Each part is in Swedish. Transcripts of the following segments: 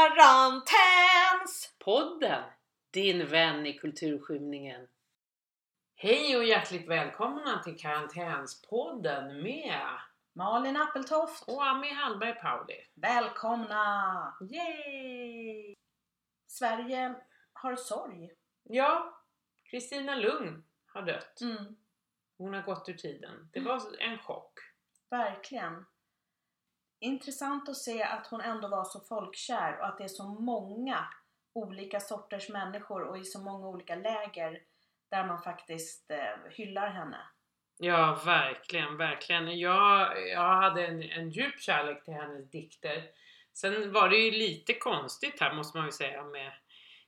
Karantäns! Podden, din vän i kulturskymningen. Hej och hjärtligt välkomna till Karantänspodden med Malin Appeltoft. och Ami Hallberg Pauli. Välkomna! Yay! Sverige har sorg. Ja, Kristina Lugn har dött. Mm, Hon har gått ur tiden. Det var en chock. verkligen. Intressant att se att hon ändå var så folkkär och att det är så många olika sorters människor och i så många olika läger där man faktiskt eh, hyllar henne. Ja, verkligen, verkligen. Jag, jag hade en, en djup kärlek till hennes dikter. Sen var det ju lite konstigt här måste man ju säga med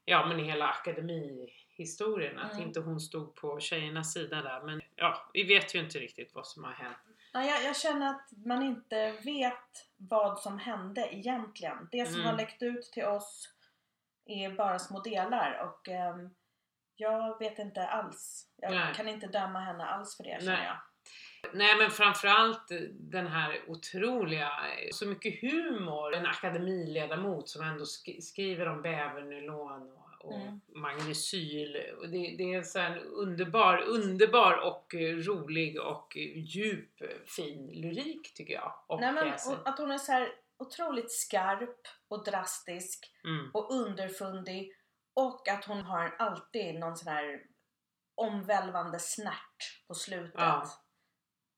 ja, men hela akademihistorien. Att Mm. inte hon stod på tjejernas sida där. Men ja, vi vet ju inte riktigt vad som har hänt. Ja, jag, jag känner att man inte vet vad som hände egentligen. Det som Mm. har läckt ut till oss är bara små delar och ehm, jag vet inte alls. Jag Nej. kan inte döma henne alls för det känner Nej. jag. Nej men framförallt den här otroliga, så mycket humor. En akademiledamot som ändå sk- skriver om bävernylon och, och Mm. magnesyl. Och det, det är en sån här underbar, underbar och eh, rolig och eh, djup eh, fin lyrik tycker jag. Och Nej, men, och, att hon är så otroligt skarp och drastisk Mm. och underfundig och att hon har alltid någon sån här omvälvande snärt på slutet. Ja.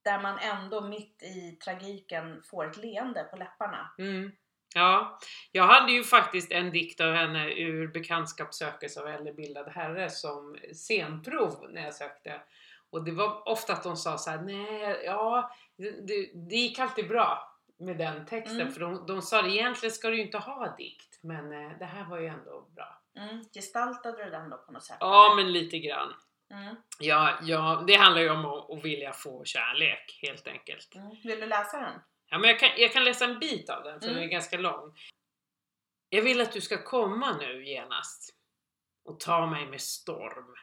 Där man ändå mitt i tragiken får ett leende på läpparna. Mm. Ja, jag hade ju faktiskt en dikt av henne ur Bekantskap sökes av äldre bildad herre som scenprov när jag sökte. Och det var ofta att de sa så här: nej, ja, det, det gick alltid bra med den texten. Mm. För de, de sa egentligen ska du ju inte ha dikt, men eh, det här var ju ändå bra. Mm. Gestaltade du den då på något sätt? Ja, men lite grann. Mm. Ja, ja, det handlar ju om att, att vilja få kärlek helt enkelt. Mm. Vill du läsa den? Ja, men jag, kan, jag kan läsa en bit av den för Mm. den är ganska lång. Jag vill att du ska komma nu genast och ta mig med storm.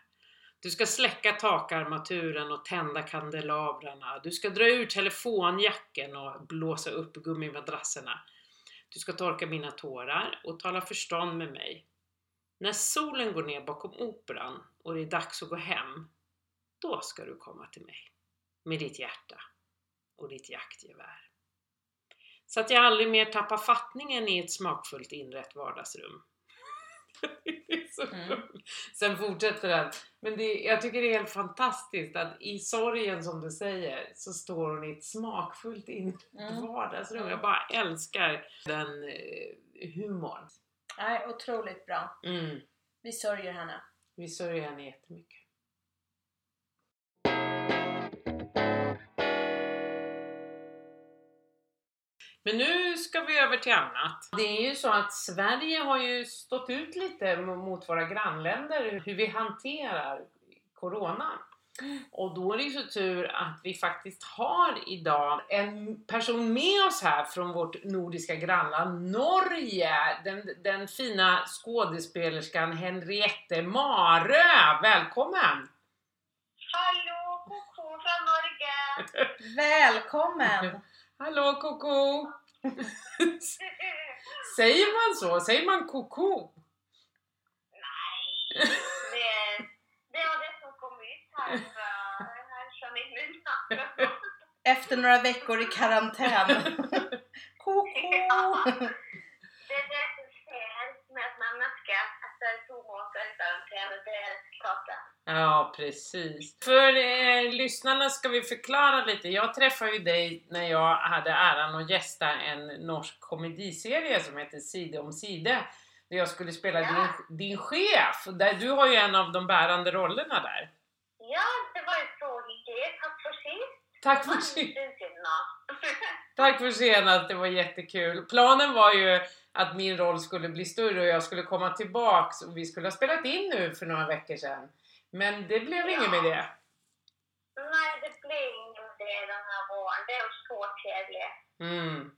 Du ska släcka takarmaturen och tända kandelabrarna. Du ska dra ur telefonjacken och blåsa upp gummimadrasserna. Du ska torka mina tårar och tala förstånd med mig. När solen går ner bakom operan och det är dags att gå hem, då ska du komma till mig. Med ditt hjärta och ditt jaktgevär. Så att jag aldrig mer tappar fattningen i ett smakfullt inrett vardagsrum. Mm. Sen fortsätter den. Men det, jag tycker det är helt fantastiskt att i sorgen som du säger så står hon i ett smakfullt inrett Mm. vardagsrum. Jag bara älskar den eh, humorn. Nej, otroligt bra. Mm. Vi sörjer henne. Vi sörjer henne jättemycket. Men nu ska vi över till annat. Det är ju så att Sverige har ju stått ut lite mot våra grannländer hur vi hanterar Corona. Och då är det ju så tur att vi faktiskt har idag en person med oss här från vårt nordiska grannland Norge. Den, den fina skådespelerskan Henriette Marö. Välkommen! Hallå, Koko från Norge! Välkommen! Hallå Koko! Säger man så? Säger man koko? Nej, det, det var det som kom ut här, från mun. Efter några veckor i karantän. Koko! Det är det som sker med ett menneske efter två månader i karantän, det är resultatet. Ja, precis. För eh, lyssnarna ska vi förklara lite. Jag träffade ju dig när jag hade äran att gästa en norsk komediserie som heter Side om side. Där jag skulle spela Ja. din, din chef. Där, du har ju en av de bärande rollerna där. Ja, det var ju hyggligt. Tack för sist. Tack för, var en sen- stund sedan. tack för senast, det var jättekul. Planen var ju att min roll skulle bli större och jag skulle komma tillbaks och vi skulle ha spelat in nu för några veckor sedan. Men det blev Ja. inget med det. Nej, det blir ingen det den här våren. Det är så trevligt. Mm.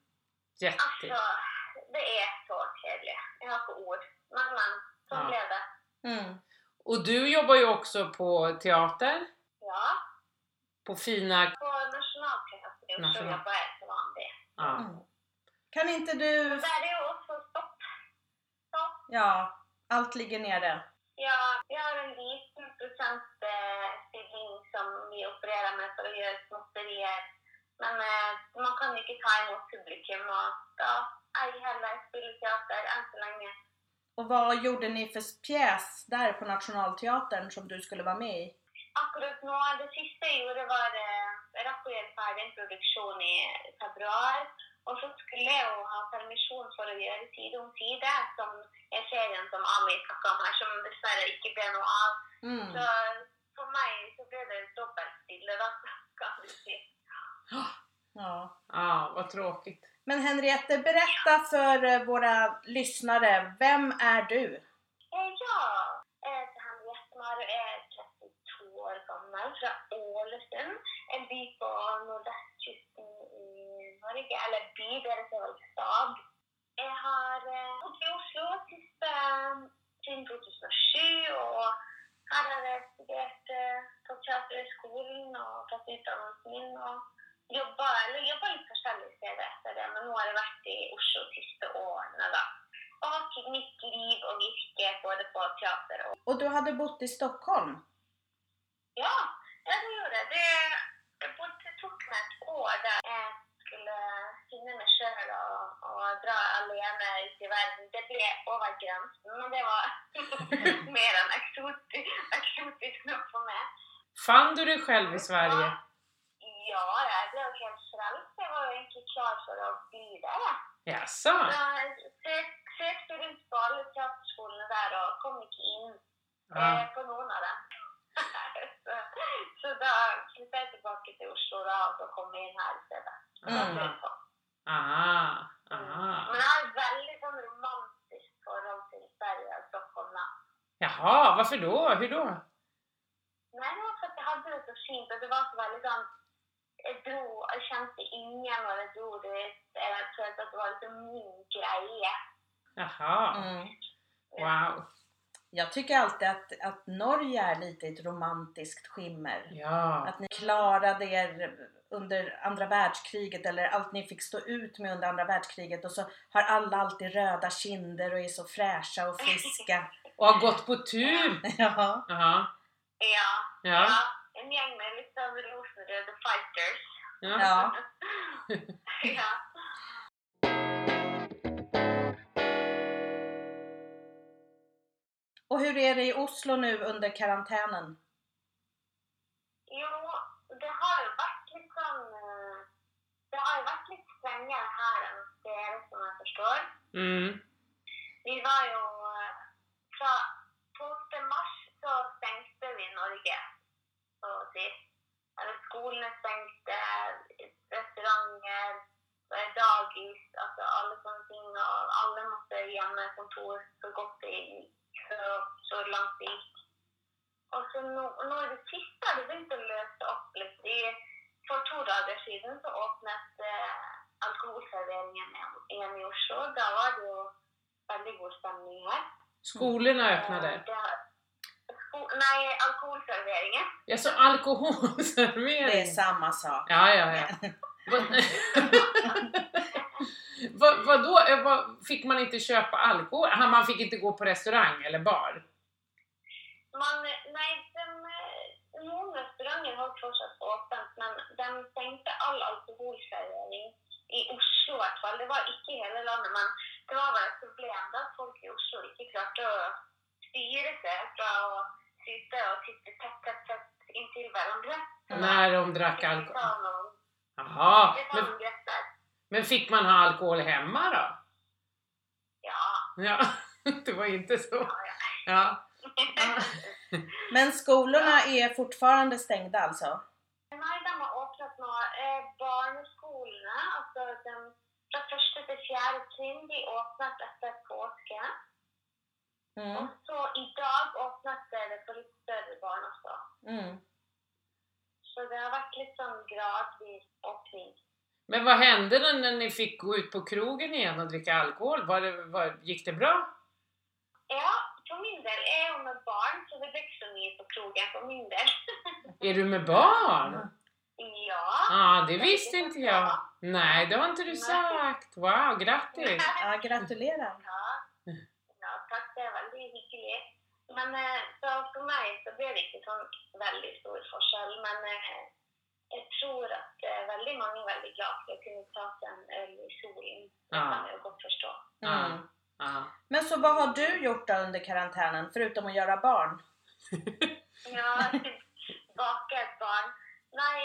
Jätte. Alltså, det är så trevligt. Jag har på ord. Men, men, så Ja. blev det. Mm. Och du jobbar ju också på teater, Ja, på fina... på Nationalteatern Oslo National- jobbar jag som vanligt. Ja. Mm. Kan inte du... Men där är. Ja, allt ligger nere. Ja, vi har en liten procent eh, stilling som vi opererar med för att göra småtterier. Men eh, man kan inte ta emot publikum och då ej heller spela teater än så länge. Och vad gjorde ni för pjäs där på Nationalteatern som du skulle vara med i? Akkurat nå, det sista jag gjorde var eh, gjøre ferdig en produksjon i februar. Og så skulle jeg jo ha permisjon for å gjøre Side om side, som er serien som Ami snakka om her, som dessverre ikke ble noe av. Mm. Så for meg så ble det dobbelt stille, da, kan du si. Ja. Ja, vad tråkigt. Men Henriette, berätta för eh, våra lyssnare, vem är du? Eh, Ja, jeg heter Henriette Maru, er 32 år gammel, fra Ålesund. En by på i Norge, eller by, dere ser vel stad. Jeg har eh, bodd i Oslo siste, siden 2007, og her har jeg studert eh, på Teaterhøgskolen og tatt utdannelsen min. og jobba, eller jobba litt forskjellige steder etter det, men nå har jeg vært i Oslo de siste årene. da. Og hatt mitt liv og virke både på teater og Och du hade bott i Stockholm? Ja, det gjorde jeg. Det, det bodde- det tok meg et år der jeg skulle finne meg sjøl og, og dra alene ut i verden. Det ble over grensen, men det var mer enn eksotisk, eksotisk nok for meg. Fann du dig själv i Sverige? Ja, jeg ble jo helt frelst. Jeg var egentlig klar for å bli jeg. Jaså? Så jeg søkte rundt på alle teaterskolene der og kom ikke inn Ja. eh, på noen av dem. så, så da flyttet jeg tilbake til Oslo da, og så kom jeg inn her i stedet. Mm. Det. Aha, aha. Men jeg har et veldig sånn romantisk forhold til Sverige og Stockholm. Jaha, varför då? Hur då? Nei, det var for at jeg hadde det så fint, og det var så veldig sånn Jeg dro, jeg kjente ingen når jeg dro dit. Jeg følte at det var liksom min greie. Jaha, Mm. wow. Jag tycker alltid att, att Norge är lite ett romantiskt skimmer. Ja, Att ni klarade er under andra världskriget eller allt ni fick stå ut med under andra världskriget och så har alla alltid röda kinder och är så fräscha och friska. och har gått på tur. Ja. Jaha, Ja. ja, En gjeng med litt sånn rosenrøde fighters. ja. ja. Och hur är det i Oslo nu under karantänen? Jo, det har vært litt sånn eh, Det har jo vært litt strengere her enn hos dere, som jeg forstår. Mm. Vi var jo eh, Fra 12. mars så stengte vi Norge, så. Eller skolene stengte, restauranter, eh, dagis, altså alle sånne ting. Og alle måtte hjemmekontor så godt det gikk, gikk. Og så nå, nå i det siste har det begynt å løse opp litt. I, for to dager siden så åpnet eh, alkoholserveringen igjen- i Oslo. Da var det jo veldig god stemning her. Skolorna öppnade. Eh, det har- sko, nei, alkoholserveringen. Ja, så Det är alkoholservering. samma sak. Ja, ja, ja. Vad- Vad, vadå? Eh, vad, fick man inte köpa alkohol? Man fick inte gå på restaurang eller bar? Man, nei, de, eh, noen restauranter holdt fortsatt åpent, men de stengte all alkoholservering i Oslo i hvert fall. Det var ikke i hele landet, men det var vel et problem da at folk i Oslo ikke klarte å styre seg fra å sitte og sitte tett, tett, tett inntil hverandre. När de drack alkohol? Jaha, men, men fick man ha alkohol hemma då? Ja, Ja, det var inte så. ja, ja. Ja. Men skolorna är fortfarande stängda alltså? Nei, de har åpnet nå. Eh, barneskolene, altså de, fra første til fjerde trinn, de åpnet etter påske. Mm. Og så i dag åpnet det for litt større barn også. Mm. Så det har litt sånn gradvis åpning. Men vad hände då när ni fick gå ut på krogen igen och dricka alkohol? Var det, var, gick det bra? Ja, for min del er jeg jo med barn, så ikke så mye på krogen for min del. Är du med barn? ja. Ja, det visste inte jag. Nej, det har inte du sagt. Wow, grattis! Ja, gratulerar! Ja. ja, tack, det är väldigt hyggligt. Men eh, så för mig så blev det inte sån väldigt stor skillnad. Men eh, jag tror att eh, väldigt många är väldigt glada för att kunna ta sig en öl i solen. Det kan jag gott förstå. Mm. Ja. Men så vad har du gjort då under karantänen förutom att göra barn? Ja, baka ett barn. Nej,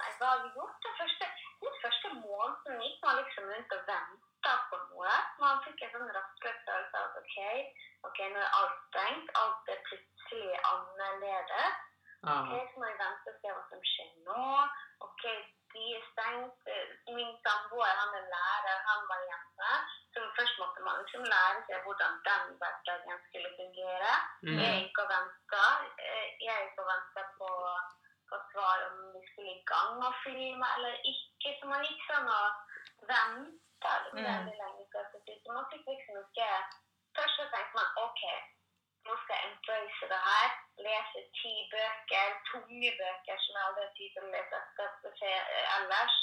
nej, vad har vi gjort den första, den första månaden gick man liksom runt och väntade på något. Man fick en sån rastlös känsla av att okej, okej nu är allt stängt, allt är plötsligt annorlunda. Ja. Okej, så man ju vänta och se vad som sker nu. Okej, det är stängt. Min samboer, han är lärare, han var hemma. Liksom lära sig hur den vardagen skulle fungera. Mm. Jag gick och väntade. Eh, Jag gick och väntade på, på svar om vi skulle igång och filma eller icke. Så man gick sån och väntade Mm. väldigt länge. det- Så man fick liksom inte... Först så tänkte man okej, nu ska jag embrace det här. Läsa tio böcker, tunga böcker som jag aldrig har tid säga, eh, annars.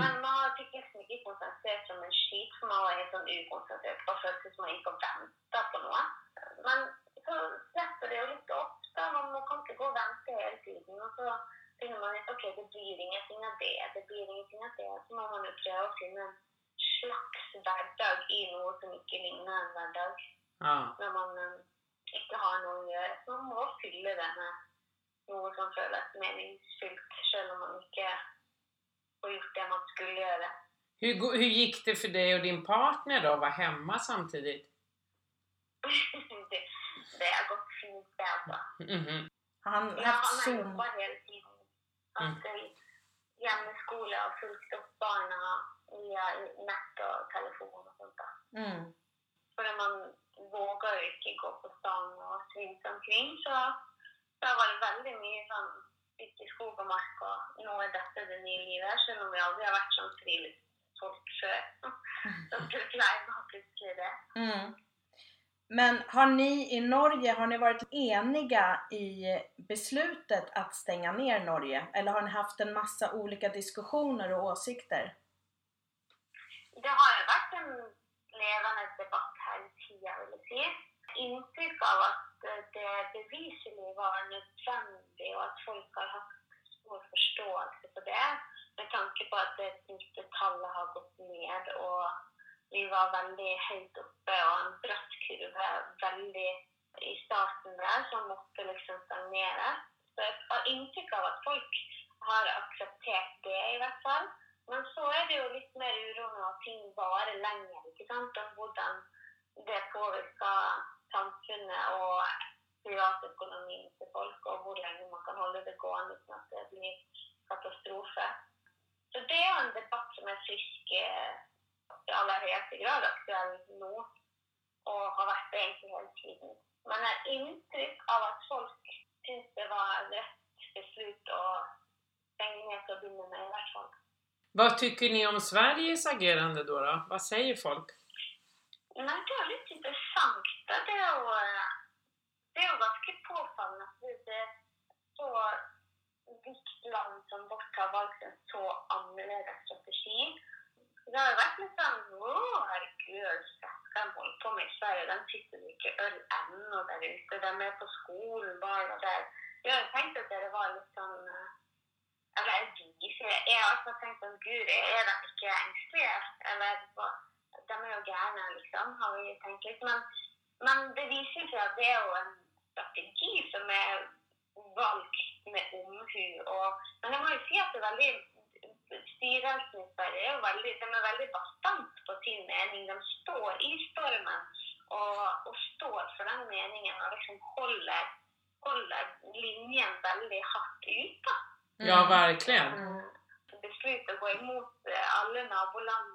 Men man fick liksom inte koncentrera sig om en skit för man var helt sån okoncentrerad och för att man gick och väntade på något. Men så släpper det ju lite upp då, man man kan inte gå och vänta hela tiden och så finner man att okej, det blir ingenting av det, det blir ingenting av det. Så må man ju pröva att finna en slags vardag i något som inte liknar en vardag Ja. när man eh, inte har någon att göra. Så man må fylla det med känns meningsfyllt, om man inte får gjort det man skulle göra. Hur, hur gick det för dig och din partner då att vara hemma samtidigt? det, det har gått fint det alltså. Mhm. Har han Ja, haft han har Zoom? jobbat hela tiden. Att mm. Hemskola och följt upp barnen via nät och telefon och sånt där. Mm. För man vågar inte gå på stan och svinsa omkring så har varit väldigt mycket sånn ute i skog och mark och nu är detta det nya livet, även om vi aldrig har varit sån friluftsfolk förr. Så plutselig man plötsligt det. Mm. Men har ni i Norge, har ni varit eniga i beslutet att stänga ner Norge? Eller har ni haft en massa olika diskussioner och åsikter? Det har ju varit en levande debatt hela tiden, vill jag säga. Intryck av att eh, det bevisligen var nödvändigt och att folk har haft stor förståelse för det. Med tanke på att det smittetallet har gått ned och vi var väldigt högt uppe och en bratt kurva väldigt i starten där som måste liksom stagnera. Så jag har intryck av att folk har accepterat det i alla fall. Men så är det ju lite mer oroande att ting varar längre, inte sant? Om hur det påverkar samfunnet och privatekonomin till folk och hur länge man kan hålla det gående utan att det blir katastrofer. Så det är en debatt som är frisk i allra högsta grad aktuell nu och har varit det egentligen hela tiden. Man har intryck av att folk syns det var rätt beslut stänga ner till att börja med i alla fall. Vad tycker ni om Sveriges agerande då? då? Vad säger folk? Nej, det är lite intressant. Det är ju, det är ganska påfallande att det är så vitt land som vårt har valt en så annorlunda strategi. Det har ju varit lite sån, åh herregud, stackaren håller på med i Sverige, den sitter inte öl ännu där ute, de är på skolan och där. Jag har tänkt att det var lite sån, eh, eller vis, jag har också tänkt att gud, är de inte ängsliga? Eller de är ju gärna liksom, har vi ju tänkt. Men, men det visar sig att det är en strategi som är valt med omhu. Men jag måste ju säga att det är väldigt, styrelsen i Sverige är ju väldigt, de är väldigt bastant på sin mening. De står i stormen och, och står för den meningen och liksom håller, håller linjen väldigt hårt ute. Ja, verkligen. Mm. Beslut att gå emot eh, alla naboland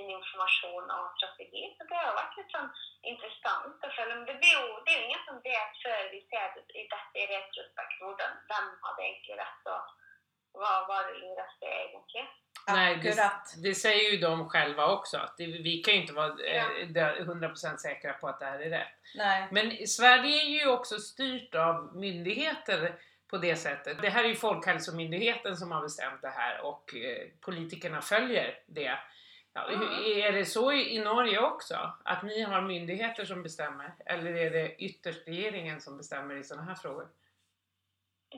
sin, information och strategi. Så det har varit sånn intressant. Men det, ju, det är ingen som vet för vi ser det i detta i retrospekt hvordan vem hade egentligen rätt och vad var det luraste egentligen. Nej, det, det säger ju de själva också. Att det, vi kan ju inte vara eh, Ja. där 100% säkra på att det här är rätt. Nej. Men Sverige är ju också styrt av myndigheter på det sättet. Det här är ju Folkhälsomyndigheten som har bestämt det här och eh, politikerna följer det. Ja, Är det så i Norge också? Att ni har myndigheter som bestämmer? Eller är det ytterst regeringen som bestämmer i sådana här frågor?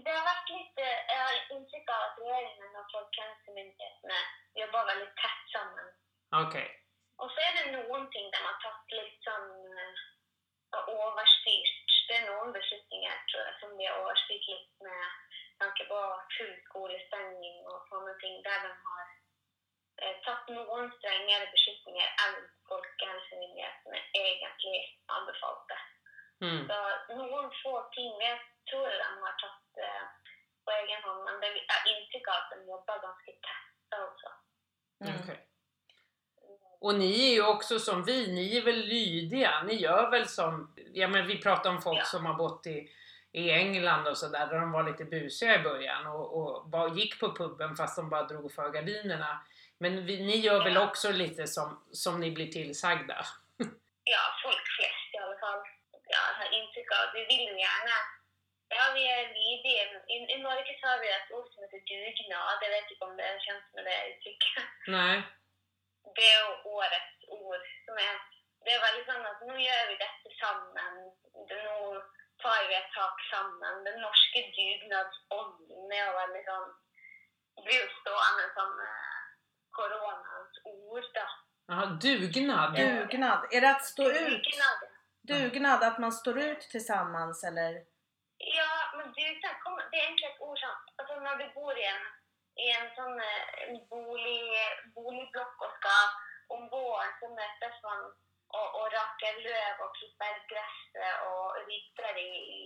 Det har varit lite, jag har intryck av att regeringen och Folkhälsomyndigheterna jobbar väldigt tätt samman. Okej. Och så är det någonting där man tagit och överstyrt. Det är någon beslutningar tror jag som vi har överstyrt lite med tanke på full skolestängning och sådana ting där de har strängare beslutningar än Folkhälsomyndigheterna egentligen anbefallt det. Mm. Så någon få ting jag tror jag de har tagit eh, på egen hand, men det är intryck av att de jobbar ganska tätt också. Mm. Okej. Och ni är ju också som vi, ni är väl lydiga? Ni gör väl som, ja men vi pratar om folk Ja. som har bott i, i England och sådär, där de var lite busiga i början och, och bara gick på puben fast de bara drog för gardinerna. Men vi, ni gör väl också lite som, som ni blir tillsagda? Ja, folk flest i alla fall. Jag har intryck av vi vill ju gärna Ja, vi är lydiga. I, I Norge så har vi ett ord som heter dugnad. Jag vet inte om det känns med det uttrycket. Nej. Det är årets ord. Som är, det är väldigt sånn att nu gör vi detta samman. Nu tar vi ett tak samman. Den norska dugnadsånden är väldigt sån, blir stående som eh, coronans ord då. Jaha, dugnad? Dugnad, är det att stå ut? Dugnad. Dugnad, att man står ut tillsammans eller? Ja, men dugnad kommer, det är egentligen ett ord som, alltså när du bor i en, i en sån eh, en bolig, boligblock och ska om våren så mötes man och, och rakar löv och klipper gräset och rydder i, i,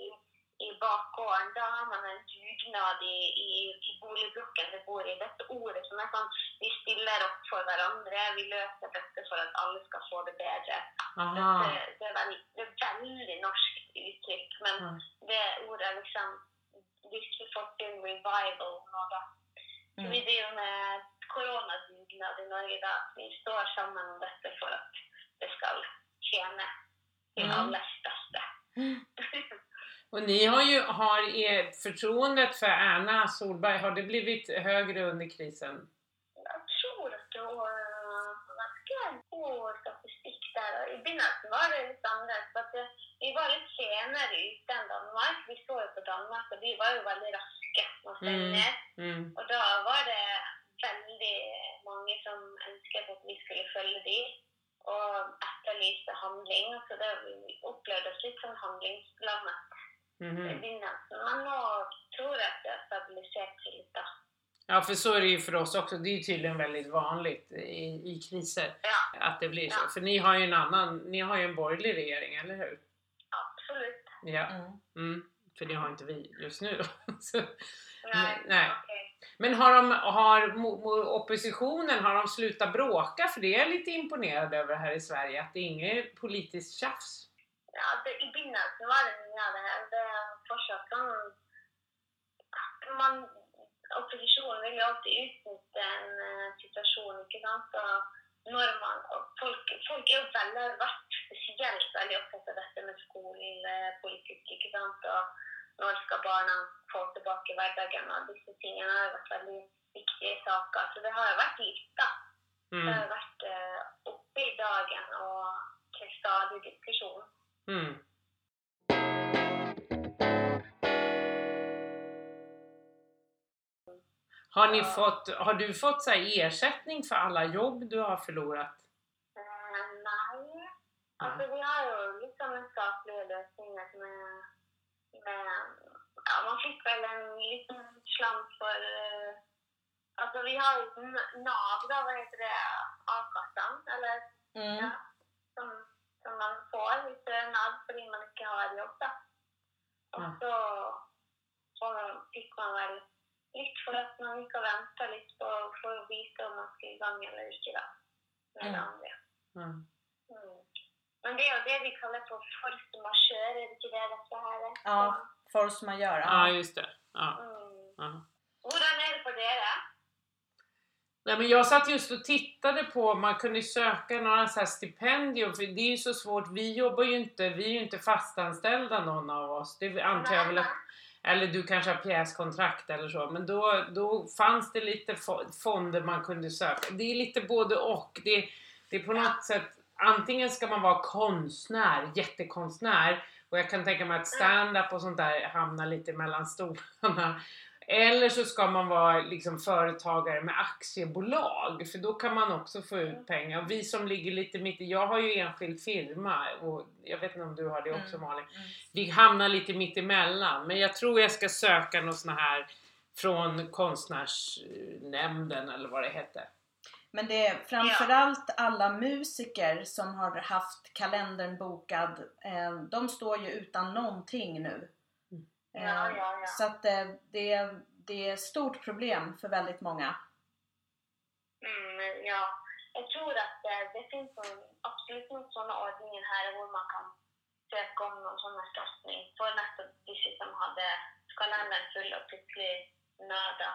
i bakgården. Då har man en dugnad i, i, i boligblocken du bor i. Detta ordet som är sånn vi stiller upp för varandra, vi löser detta för att alla ska få det bättre. Aha. Det, det, är det är väldigt norskt uttryck, men Ja. det ordet är liksom vi fått en revival nå, da. Så vi Mm. driver med koronadugnad i Norge, da. Vi står sammen om dette for at det skal tjene til Mm. alles beste. Och ni har ju, har er, förtroendet för Erna Solberg, har det blivit högre under krisen? Jeg tror at det var ganske god statistikk der. og I begynnelsen var det litt annerledes. for at det- Vi var litt senere ute enn Danmark. Vi så jo på Danmark, og de var raske med å stenge Mm. Mm. Og da var det veldig mange som ønsket at vi skulle følge de, og etterlyste handling. Så det vi opplevde oss litt sånn handlingslammet i Mhm. begynnelsen. Men nå tror jeg at det har stabilisert seg litt, da. Ja, för så är det ju för oss också. Det är ju tydligen väldigt vanligt i, i kriser Ja, att det blir så. Ja. För ni har ju en annan, ni har ju en borgerlig regering, eller hur? absolutt. Ja. Mm. Mm. För det har inte vi just nu. Så. Nej. ok. Men har, de, har oppositionen, har de slutat bråka? För det är jag lite imponerad över här i Sverige, att det är inget politiskt tjafs. Ja, det, I begynnelsen var det mye av det her. Det er fortsatt sånn at man, Opposisjonen vil jo alltid utnytte en eh, situasjon, ikke sant. Og når man, folk, folk er jo veldig, vært spesielt veldig opptatt av dette med skolepolitikk, ikke sant. Og når skal barna få tilbake hverdagen, og disse tingene har jo vært veldig viktige saker. Så det har jo vært lytta. Det Mm. har vært eh, oppe i dagen og til stadig diskusjon. Mm. Har, ni fått, har du fått så här ersättning för alla jobb du har förlorat? Eh, nei. Altså, vi har jo litt sånne statlige løsninger med, med Ja, man fikk vel en liten slant for eh, Altså, vi har N- Nav, da, hva heter det? A-kassen, eller Mm. ja, som, som man får i stønad fordi man ikke har jobb, da. Og Ja. så, så fikk man vel litt for at man gikk og venta litt på for å vite om man skulle i gang eller ikke, da. Med det Mm. andre. Mm. Mm. Men det är ju det vi kallar för force majeure, är det inte det detta här är? Ja. Force majeure. Ja, just det. Ja. Mm. Ja. Hur är det på det då? Nej, men jag satt just och tittade på, man kunde söka några så här stipendier, för det är ju så svårt, vi jobbar ju inte, vi är ju inte fastanställda någon av oss. Det antar jag väl att eller du kanske har pjäskontrakt eller så, men då, då fanns det lite fo- fonder man kunde söka. Det är lite både och. Det, det är på något sätt, antingen ska man vara konstnär, jättekonstnär, och jag kan tänka mig att stand-up och sånt där hamnar lite mellan stolarna. Eller så ska man vara liksom företagare med aktiebolag för då kan man också få ut pengar. Och vi som ligger lite mitt i, jag har ju enskild firma och jag vet inte om du har det också Mm. Malin. Mm. Vi hamnar lite mitt emellan men jag tror jag ska söka något sån här från konstnärsnämnden eller vad det hette. Men det är framförallt alla musiker som har haft kalendern bokad, eh, de står ju utan någonting nu. Ja, Eh, ja, ja. Så att eh, det, det är ett stort problem för väldigt många. Mm, ja. Jag tror att eh, det finns en, absolut någon sådana ordningar här där man kan söka om någon sån ersättning för nästan vissa som hade kalendern full och plötsligt nöda.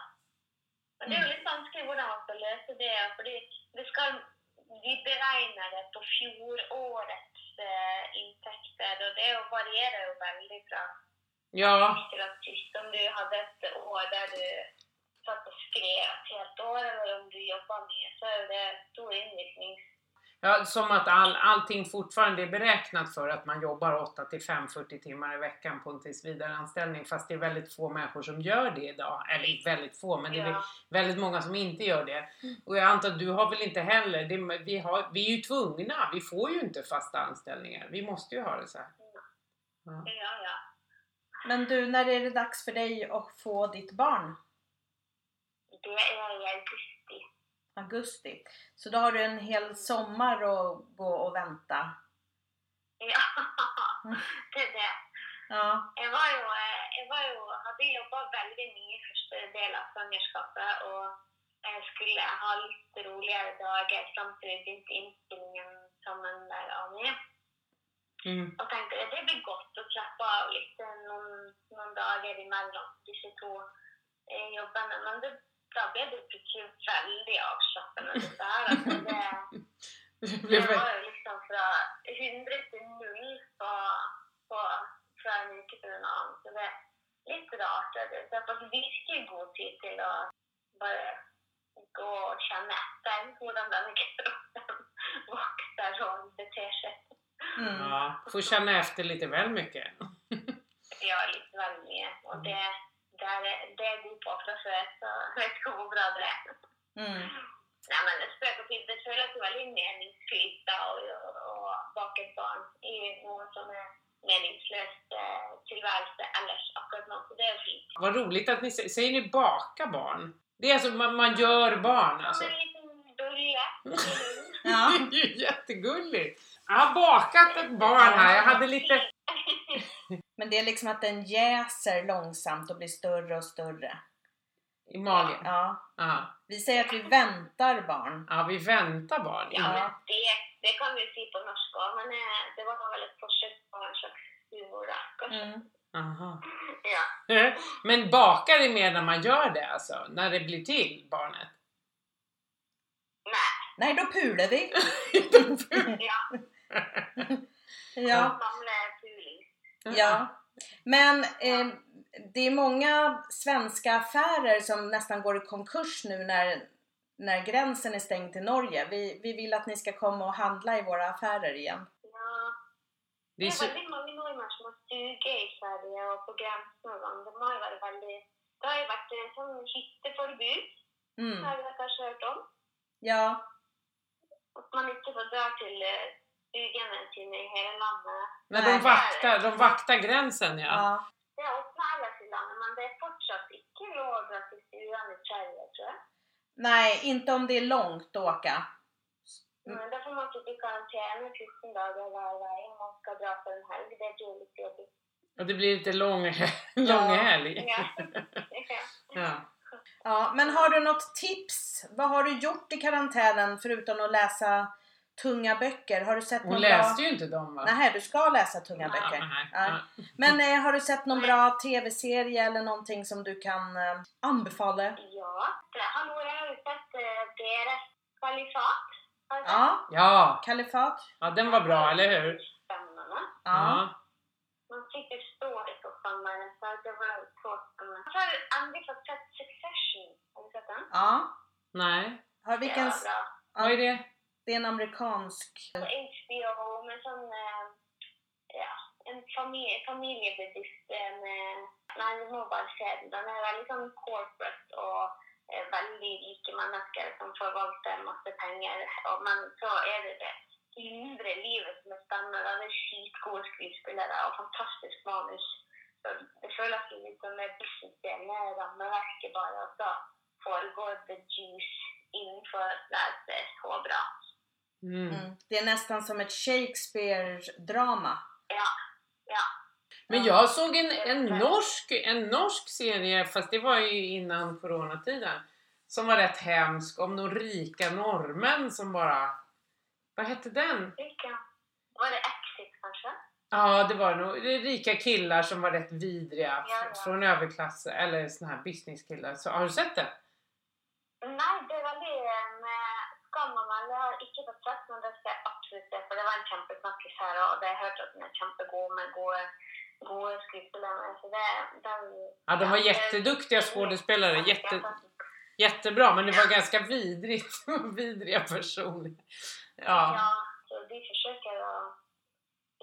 Men det är ju lite vanskligt hur man ska lösa det, för det, det ska, vi beräknar det på fjolårets eh, intäkter och det varierar ju väldigt från Ja, sist om du hade ett år där du satt och skrev ett helt år eller om du jobbar med så är det stor inriktning. ja som att all, allting fortfarande är beräknat för att man jobbar 8 till 5, 40 timmar i veckan på en tillsvidareanställning fast det är väldigt få människor som gör det idag. Eller väldigt få, men det är Ja. väldigt många som inte gör det. Och jag antar att du har väl inte heller, det, vi, har, vi är ju tvungna, vi får ju inte fasta anställningar. Vi måste ju ha det så här. Ja. Ja, ja. Men du, när är det dags för dig att få ditt barn? Det är i augusti. Augusti. Så då har du en hel sommar att gå och vänta. Ja, det är det. Ja. Jag var eh, jag var ju, hade jobbat väldigt mycket första del av svangerskapet och jag skulle ha lite roligare dagar fram till jag började inspelningen som en mig. Mm. och tänkte att det blir gott att trappa av lite någon, någon dagar emellan dessa två eh, jobben. Men det, då blev det avslappnande. Så här, alltså det, Det var ju liksom från 100 till 0 på, på, från en vecka till en annan. Så det är lite rart. Det- har fått virkelig god tid till att bara gå och känna efter hur den där kroppen vaknar och beter sig. Mm. Ja, får känna efter lite väl mycket. Ja, lite väl mycket. Och det, det, är, det är god på för att så jag vet inte hur bra det är. Mm. Nej men spök och fint, det känns väldigt meningsfyllt och, och, och baka ett barn i något som är meningslöst eh, tillvärelse annars akkurat nu. Så det är fint. Vad roligt att ni sä- säger ni baka barn? Det är alltså man, man gör barn alltså? Som en liten bulle. Ja. Det är ju jättegulligt! Jag har bakat ett barn här, jag hade lite... Men det är liksom att den jäser långsamt och blir större och större. i magen. Ja. Ja, Vi säger att vi väntar barn. ja vi väntar barn. Ja, men det, det kan vi se på norska, men eh, det var väl ett försök på en slags humor kanske. Mm. Aha. Ja. Men bakar är mer när man gör det alltså? När det blir till barnet? Nej, Nej, då pular vi. ja. Ja. Ja. Men eh, det är många svenska affärer som nästan går i konkurs nu när, när gränsen är stängd till Norge. Vi, vi vill att ni ska komma och handla i våra affärer igen. Ja. Det Det är väldigt många norrmän som har stugor i Sverige och på gränsen. De har ju varit väldigt... Det har ju varit en sån hytteförbud, Mm. har jag kanske hört om. Ja, Att man inte får dra till Nej. de vaktar, de vaktar gränsen ja. ja. Det är öppna alla landet, men det är fortsatt inte lov att dra till stugan i Sverige, tror jag. Nej, inte om det är långt att åka. Mm. Men då får man sitta i karantän i 14 dagar var väg om man ska dra för en helg. Det blir lite jobbigt. Och det blir lite lång, lång helg. Ja. Ja. Ja, men har du något tips? Vad har du gjort i karantänen förutom att läsa tunga böcker? Har du sett Hon någon läste bra... ju inte dem va? Nej, du ska läsa tunga Ja, böcker. nej, Ja. ja. Men eh, har du sett någon bra TV-serie eller någonting som du kan eh, anbefalla? Ja, hallå, jag har sett eh, deras kalifat. Du sett? Ja, Ja, Kalifat. ja, den var bra, eller hur? Spännande. Ja. Ja. Man sitter ståligt och sommaren. Så det var. Jag har fått sett Succession. Har du sett den? Ja. Nej. Har vilken... Det var bra. Vad är det? Det är en amerikansk... HBO med sån, eh, ja, en familj, familjebedrift eh, nej du må bara se den. Är väldigt corporate och eh, väldigt rika människor som förvaltar en massa pengar. Och, men så är det det inre livet som är spännande. Han är skitgod skådespelare och fantastisk manus. Så det känns lite som en business med ramverket bara och så foregår the juice inför det här så bra. Mm. Mm. Det är nästan som ett Shakespeare-drama. Ja, ja. Men jag såg en, en, norsk, en norsk serie, fast det var ju innan coronatiden, som var rätt hemsk om de rika norrmän som bara... Vad hette den? Vilka? Var det Exit kanske? Ja, det var nog det är rika killar som var rätt vidriga Ja, ja. från överklass eller såna här businesskillar. Så, har du sett det? Nej, det skam om sett men det ska jag absolut se för det var en kämpesnackis här och det har jag hört att den är kämpegod med goda, goda skådespelare. Så det, den, Ja, de var jätteduktiga skådespelare. Jätte, jättebra, men det var ganska vidrigt. Vidriga personer. Ja. Ja, så de försöker att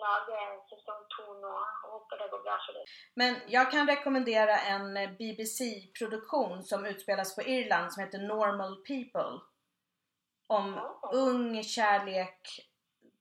laga säsong två nu och hoppas det går bra för det. Men jag kan rekommendera en BBC-produktion som utspelas på Irland som heter Normal People. Om Oh. ung kärlek.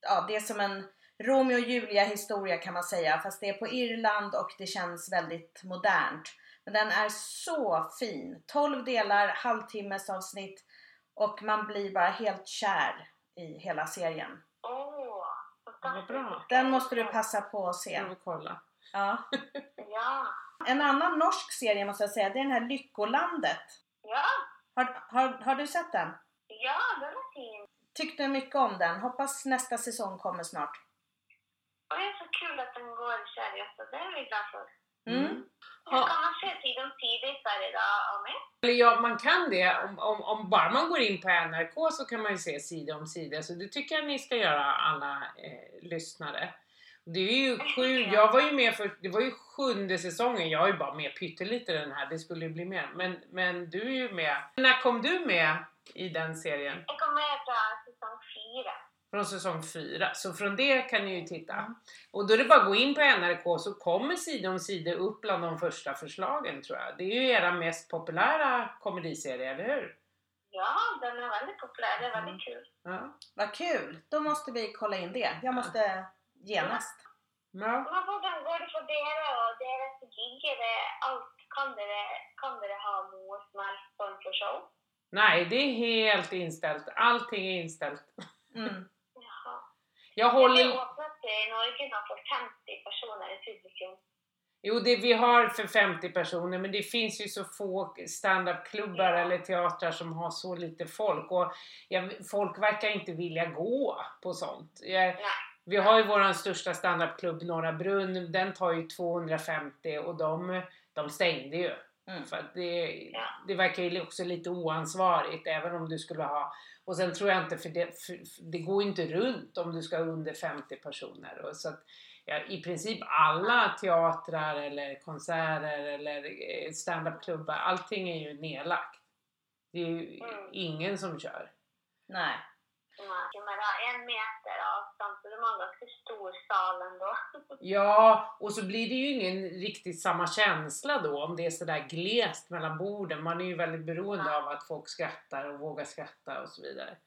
Ja, det är som en Romeo och Julia historia kan man säga. Fast det är på Irland och det känns väldigt modernt. Men den är så fin. 12 delar, halvtimmes avsnitt och man blir bara helt kär i hela serien. Åh, fantastiskt. bra. Den måste du passa på att se. Jag kolla. Ja. Ja, En annan norsk serie måste jag säga, det är den här Lyckolandet. ja, Har, har, har du sett den? Ja, den är fin. Tyckte mycket om den. Hoppas nästa säsong kommer snart. Och det är så kul att den går i Sverige, så det är vi glada för. Mm. Hur Ja. kan man se sida i Sverige då, Ami? Eller ja, man kan det. Om, om, om bara man går in på NRK så kan man ju se sida om sida. Så det tycker jag ni ska göra alla eh, lyssnare. Det är ju sju, jag var ju med för, det var ju sjunde säsongen. Jag är ju bara med pyttelite i den här, det skulle ju bli mer. Men, men du är ju med. När kom du med i den serien? Jag kommer med från säsong fyra. Från säsong fyra. Så från det kan ni ju titta. Mm. Och då är det bara att gå in på NRK så kommer sida om sida upp bland de första förslagen tror jag. Det är ju era mest populära komediserie, eller hur? Ja, den är väldigt populär. Det är väldigt kul. Ja. Vad kul! Då måste vi kolla in det. Jag måste genast. ja. Men hvordan går det för er och deras gig? Är det allt? Kan dere, kan dere ha något som helst form för show? Nej, det är helt inställt. Allting är inställt. Mm. Jaha. Jag Det är håller... öppnat i Norge för 50 personer i publikum. Jo, det vi har för 50 personer, men det finns ju så få standupklubbar Ja. eller teatrar som har så lite folk. Och jag, folk verkar inte vilja gå på sånt. Jag, vi har ju våran största standupklubb Norra Brunn, den tar ju 250 och de, de stängde ju. Mm. För det, det verkar ju också lite oansvarigt även om du skulle ha och sen tror jag inte för det, för, det går inte runt om du ska ha under 50 personer. Och så att, ja, I princip alla teatrar eller konserter eller eh, standupklubbar, allting är ju nedlagt. Det är ju Mm. ingen som kör. Nej. Nej, men ha en meter avstånd, så det var en ganska stor sal ändå. Ja, och så blir det ju ingen riktigt samma känsla då om det är sådär glest mellan borden. Man är ju väldigt beroende Ja. av att folk skrattar och vågar skratta och så vidare.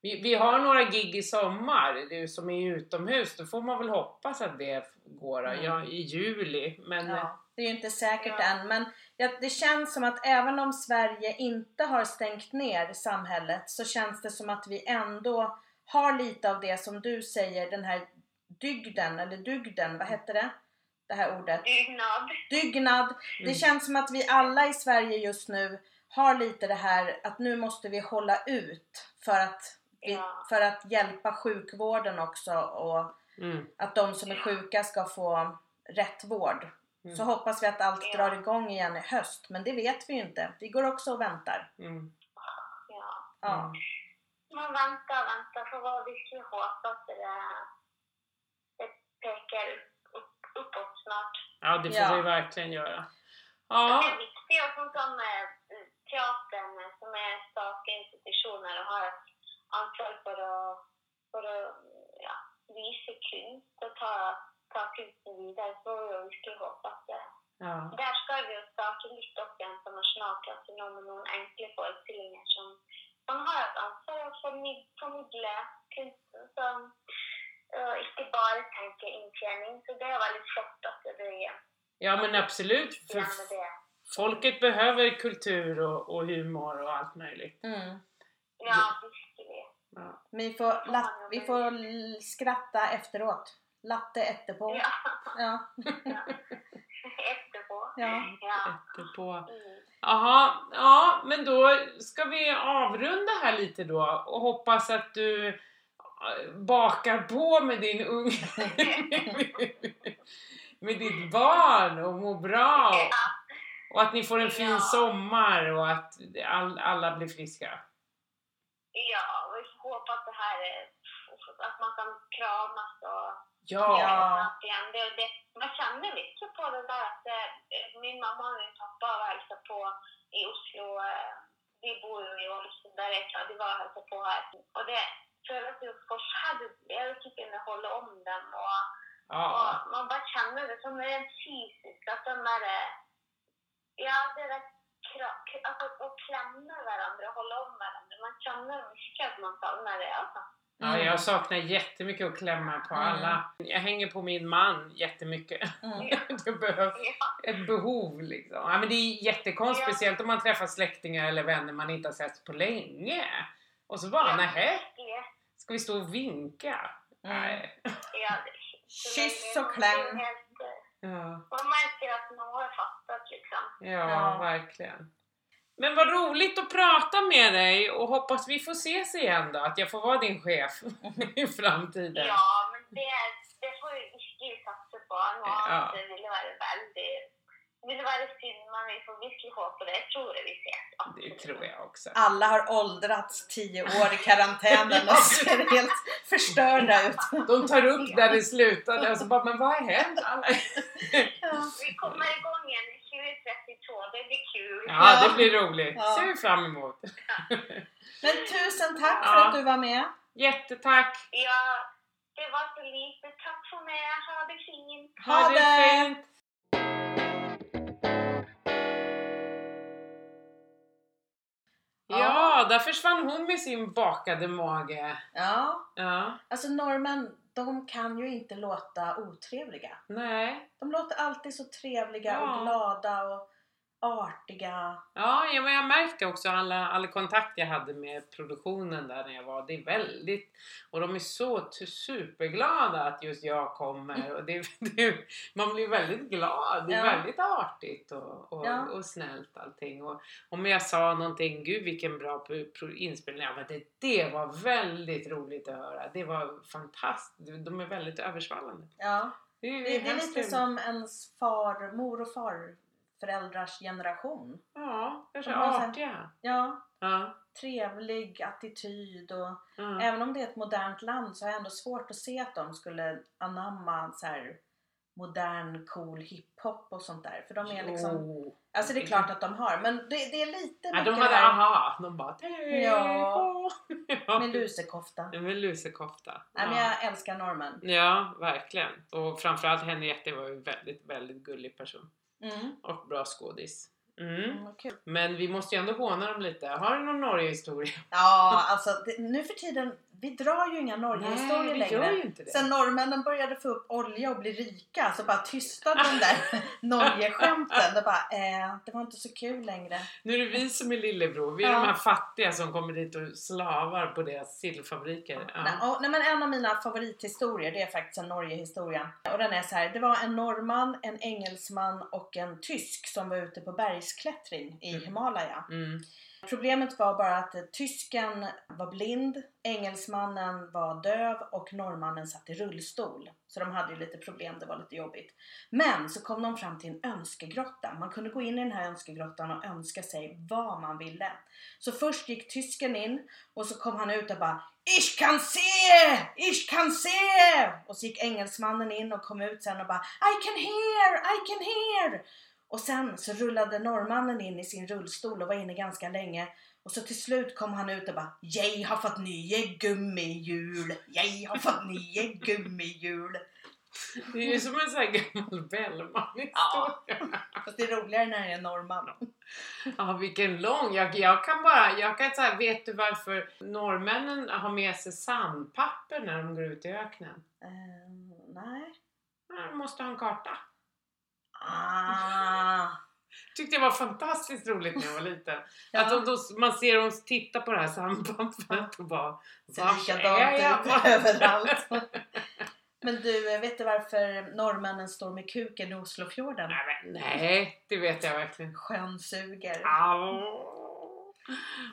Vi, vi har några gig i sommar det är som är utomhus. Då får man väl hoppas att det går Mm. ja, i juli. Men Ja, det är ju inte säkert Ja. än men ja, det känns som att även om Sverige inte har stängt ner samhället så känns det som att vi ändå har lite av det som du säger, den här dygden, eller dygden, vad hette det? Det här ordet. Dugnad. Dygnad. Det Mm. känns som att vi alla i Sverige just nu har lite det här att nu måste vi hålla ut för att, vi, Ja. för att hjälpa sjukvården också och mm, att de som är sjuka ska få rätt vård. Mm. Så hoppas vi att allt Ja. drar igång igen i höst, men det vet vi ju inte. Vi går också och väntar. mm, Ja. Ja. mm. Man väntar och väntar, för vad vi skulle hoppas att det, det pekar upp, uppåt snart. Ja, det får Ja. vi verkligen göra. Det Ja, är viktigt och som eh, teatern eh, som är statliga institutioner och har ansvar för att, för att ja, visa kunst och ta, ta kunsten vidare. Så jag virkelig håpe at eh, ja. Der skal vi jo starte litt opp igjen på Nationaltheatret nå med noen enkle forestillinger som, som har et ansvar å formid- formidle kunsten. Som, og ikke bare tenke inntjening. Så det er veldig flott at det blir igjen ja men absolut. För med det. folket behöver kultur och, och humor och allt möjligt. Mm. Ja, virkelig. Ja. Vi, får vi får skratta efteråt. Latte efterpå. Ja. Ja. Etterpå. ja. Ja. På. Mm. Jaha, ja men då ska vi avrunda här lite då och hoppas att du äh, bakar på med din unge med ditt barn och mår bra och, att ni får en fin Ja. sommar och att all, alla blir friska. ja, vi hoppas att det här är, att man kan kramas och Ja! Ja. Det, det, man känner mycket på det där att det, min mamma och min pappa var hälsade på i Oslo. eh, Vi bor ju i Ålesund, där är klart, de var och hälsade på här. Och det kändes ju förfärligt. Jag fick inte hålla om dem och, ja. och man bara känner det som rent fysiskt att de är, eh, ja det där kra- k- alltså, att klämma varandra och hålla om varandra. Man känner mycket att man saknar det alltså. Ja, jag saknar jättemycket att klämma på Mm. alla. Jag hänger på min man jättemycket. Mm. Det behövs ett behov liksom. Ja, men det är jättekonstigt, speciellt om man träffar släktingar eller vänner man inte har sett på länge. Och så bara, Ja. nähä, ska vi stå och vinka? Mm. Nej. Ja, Kyss och kläm. Ja, Man märker att någon har fattat liksom. Ja. verkligen. Men vad roligt att prata med dig och hoppas vi får ses igen då, att jag får vara din chef i framtiden. Ja, men det, det får vi virkelig satsa på. Noe Ja. det ville være veldig det ville være synd, men vi får virkelig håpe det. Jeg tror det vi ses. Det tror jag också. Alla har åldrats tio år i karantänen och ser helt förstörda ut. De tar upp där det slutade och så bara, men vad har hänt? Alla... Vi kommer igång igen i 2032. Det kul. Ja, det blir roligt. Ja. ser vi fram emot. Men tusen tack för Ja. att du var med. Jättetack! Ja, det var så lite. Tack för mig. Ha det fint. Ha, Ha det det! fint! Ja, där försvann hon med sin bakade mage. Ja, Ja, alltså norrmän, de kan ju inte låta otrevliga. nej. De låter alltid så trevliga Ja. och glada och artiga. Ja, ja, men jag märkte också alla, alla kontakt jag hade med produktionen där när jag var. Det är väldigt, och de är så superglada att just jag kommer. Och det, det, man blir väldigt glad. Det är Ja. väldigt artigt och, och, Ja. och snällt allting. Och om jag sa någonting, gud vilken bra inspelning. Ja, men det, det var väldigt roligt att höra. Det var fantastiskt. De är väldigt översvallande. Ja, Det, är- det, det är lite som ens far, mor och farföräldrars generation. Ja, kanske så här- artiga. Ja, Ja, trevlig attityd och ja. även om det är ett modernt land så har jag ändå svårt att se att de skulle anamma så här modern cool hiphop och sånt där. För de är liksom, Jo. alltså det är klart att de har, men det, det är lite Ja, de hade aha, de bara Ja. med lusekofta. Med lusekofta. Nej men Ja. jag älskar norrmän. ja, verkligen. Och framförallt Henriette var ju en väldigt, väldigt gullig person. Mm. Och bra skådis. Mm. Mm, vad kul. Men vi måste ju ändå håna dem lite. Har du någon Norge-historia? Ja, alltså det, nu för tiden, vi drar ju inga Norgehistorier längre. Sen norrmännen började få upp olja och bli rika så bara tystade de där Norge-skämten. Det bara, eh, det var inte så kul längre. Nu är det vi som är lillebror. Vi är Ja. de här fattiga som kommer dit och slavar på deras sillfabriker. Nej, Ja. och, nej, men en av mina favorithistorier det är faktiskt en Norge-historia. Och den är så här. Det var en norrman, en engelsman och en tysk som var ute på bergsklättring i Mm. Himalaya. Mm. Problemet var bara att tysken var blind, engelsmannen var döv och norrmannen satt i rullstol. Så de hade ju lite problem, det var lite jobbigt. Men så kom de fram till en önskegrotta. Man kunde gå in i den här önskegrottan och önska sig vad man ville. Så först gick tysken in och så kom han ut och bara Ich kan se! Ich kan se! Och så gick engelsmannen in och kom ut sen och bara I can hear! I can hear! Och sen så rullade norrmannen in i sin rullstol och var inne ganska länge. Och så till slut kom han ut och bara Jag har fått nya gummihjul! Jag har fått nya gummihjul! Det är ju som en sån här gammal Bellman-historia. Fast det är roligare när det är norrman. Ja, vilken lång. Jag, jag kan bara, jag kan säga, vet du varför norrmännen har med sig sandpapper när de går ut i öknen? Eh, nej. Ja, De måste ha en karta. Ah. Tyckte jag var fantastiskt roligt när jag var liten. Ja. Att de, man ser dem titta på det här sandpappret och bara "Vars är likadant jag?" överallt. Men du, vet du varför norrmännen står med kuken i Oslofjorden? Nej, nej, det vet jag verkligen. Sjönsuger. Au.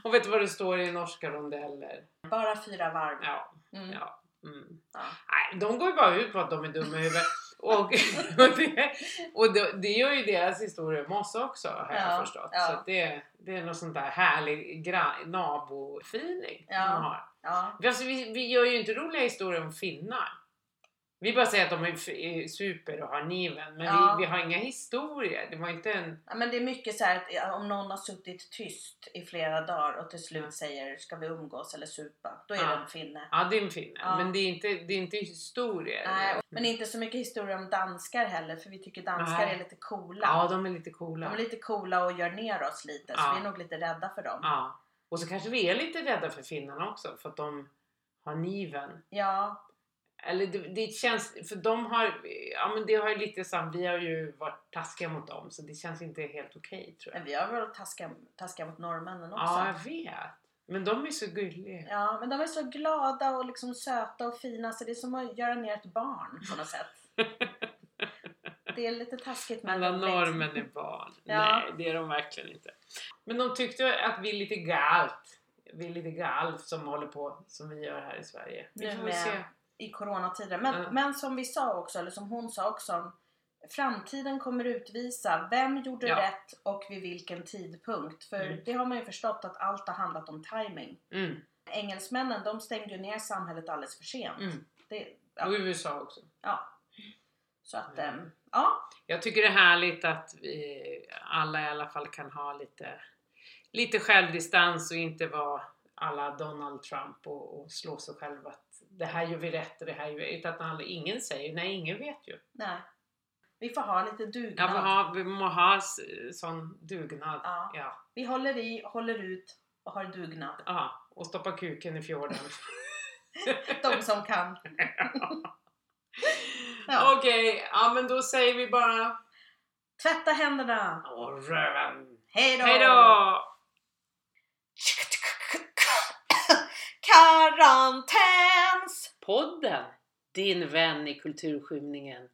Och vet du vad det står i norska rondeller? Bara fyra varv. Ja, Mm. ja. Mm. Ja. Nej, de går ju bara ut på att de är dumma i huvudet. Och, och, det, och det, det gör ju deras historia om oss också har Ja, jag förstått. ja. Så det, det är något sånt där härlig nabo-feeling Ja. de har. Ja. Alltså, vi, vi gör ju inte roliga historier om finnar. Vi bara säger att de är, super och har niven men Ja. vi, vi har inga historier. Det var inte en... Ja, men det är mycket så här att om någon har suttit tyst i flera dagar och till slut säger ska vi umgås eller supa? Då är Ja. det en finne. Ja, det är en finne. Ja. Men det är inte, det är inte historier. Nej, men inte så mycket historia om danskar heller för vi tycker danskar Nej. är lite coola. Ja, de är lite coola. De är lite coola och gör ner oss lite så vi är nog lite rädda för dem. Ja. Och så kanske vi är lite rädda för finnarna också för att de har niven. Ja, Eller det, det känns, för de har, ja men det har ju lite sam, vi har ju varit taskiga mot dem så det känns inte helt okej tror jag. men vi har väl taskiga, taskiga mot norrmännen också. Ja, jag vet. Men de är så gulliga. Ja, men de är så glada och liksom söta och fina så det är som att göra ner ett barn på något sätt. Det är lite taskigt men Alla roligt. norrmän är barn. Ja. Nej, det är de verkligen inte. Men de tyckte att vi är lite galt. Vi är lite galt som håller på som vi gör här i Sverige. Vi får väl med- se. I coronatider. Men, Ja. men som vi sa också, eller som hon sa också, framtiden kommer utvisa vem gjorde Ja. rätt och vid vilken tidpunkt. För Mm. det har man ju förstått att allt har handlat om timing. Mm, Engelsmännen de stängde ju ner samhället alldeles för sent. mm. Det, Och ja, USA också. ja. Så att, Mm. ehm, ja. Jag tycker det är härligt att vi alla i alla fall kan ha lite, lite självdistans och inte vara alla Donald Trump och, och slå sig själv att det här gör vi rätt och det här gör vi utan att alla, ingen säger, nej ingen vet ju. Nej. Vi får ha lite Ja, dugnad. vi, har, vi må ha sån dugnad. Ja. Ja. Vi håller i, håller ut och har dugnad. ja. Och stoppa kuken i fjorden. De som kan. Ja. Okej, ja men då säger vi bara Tvätta händerna. Åh, röven. Hej då! Karantänspodden! Karantäns! Podden, din vän i kulturskymningen.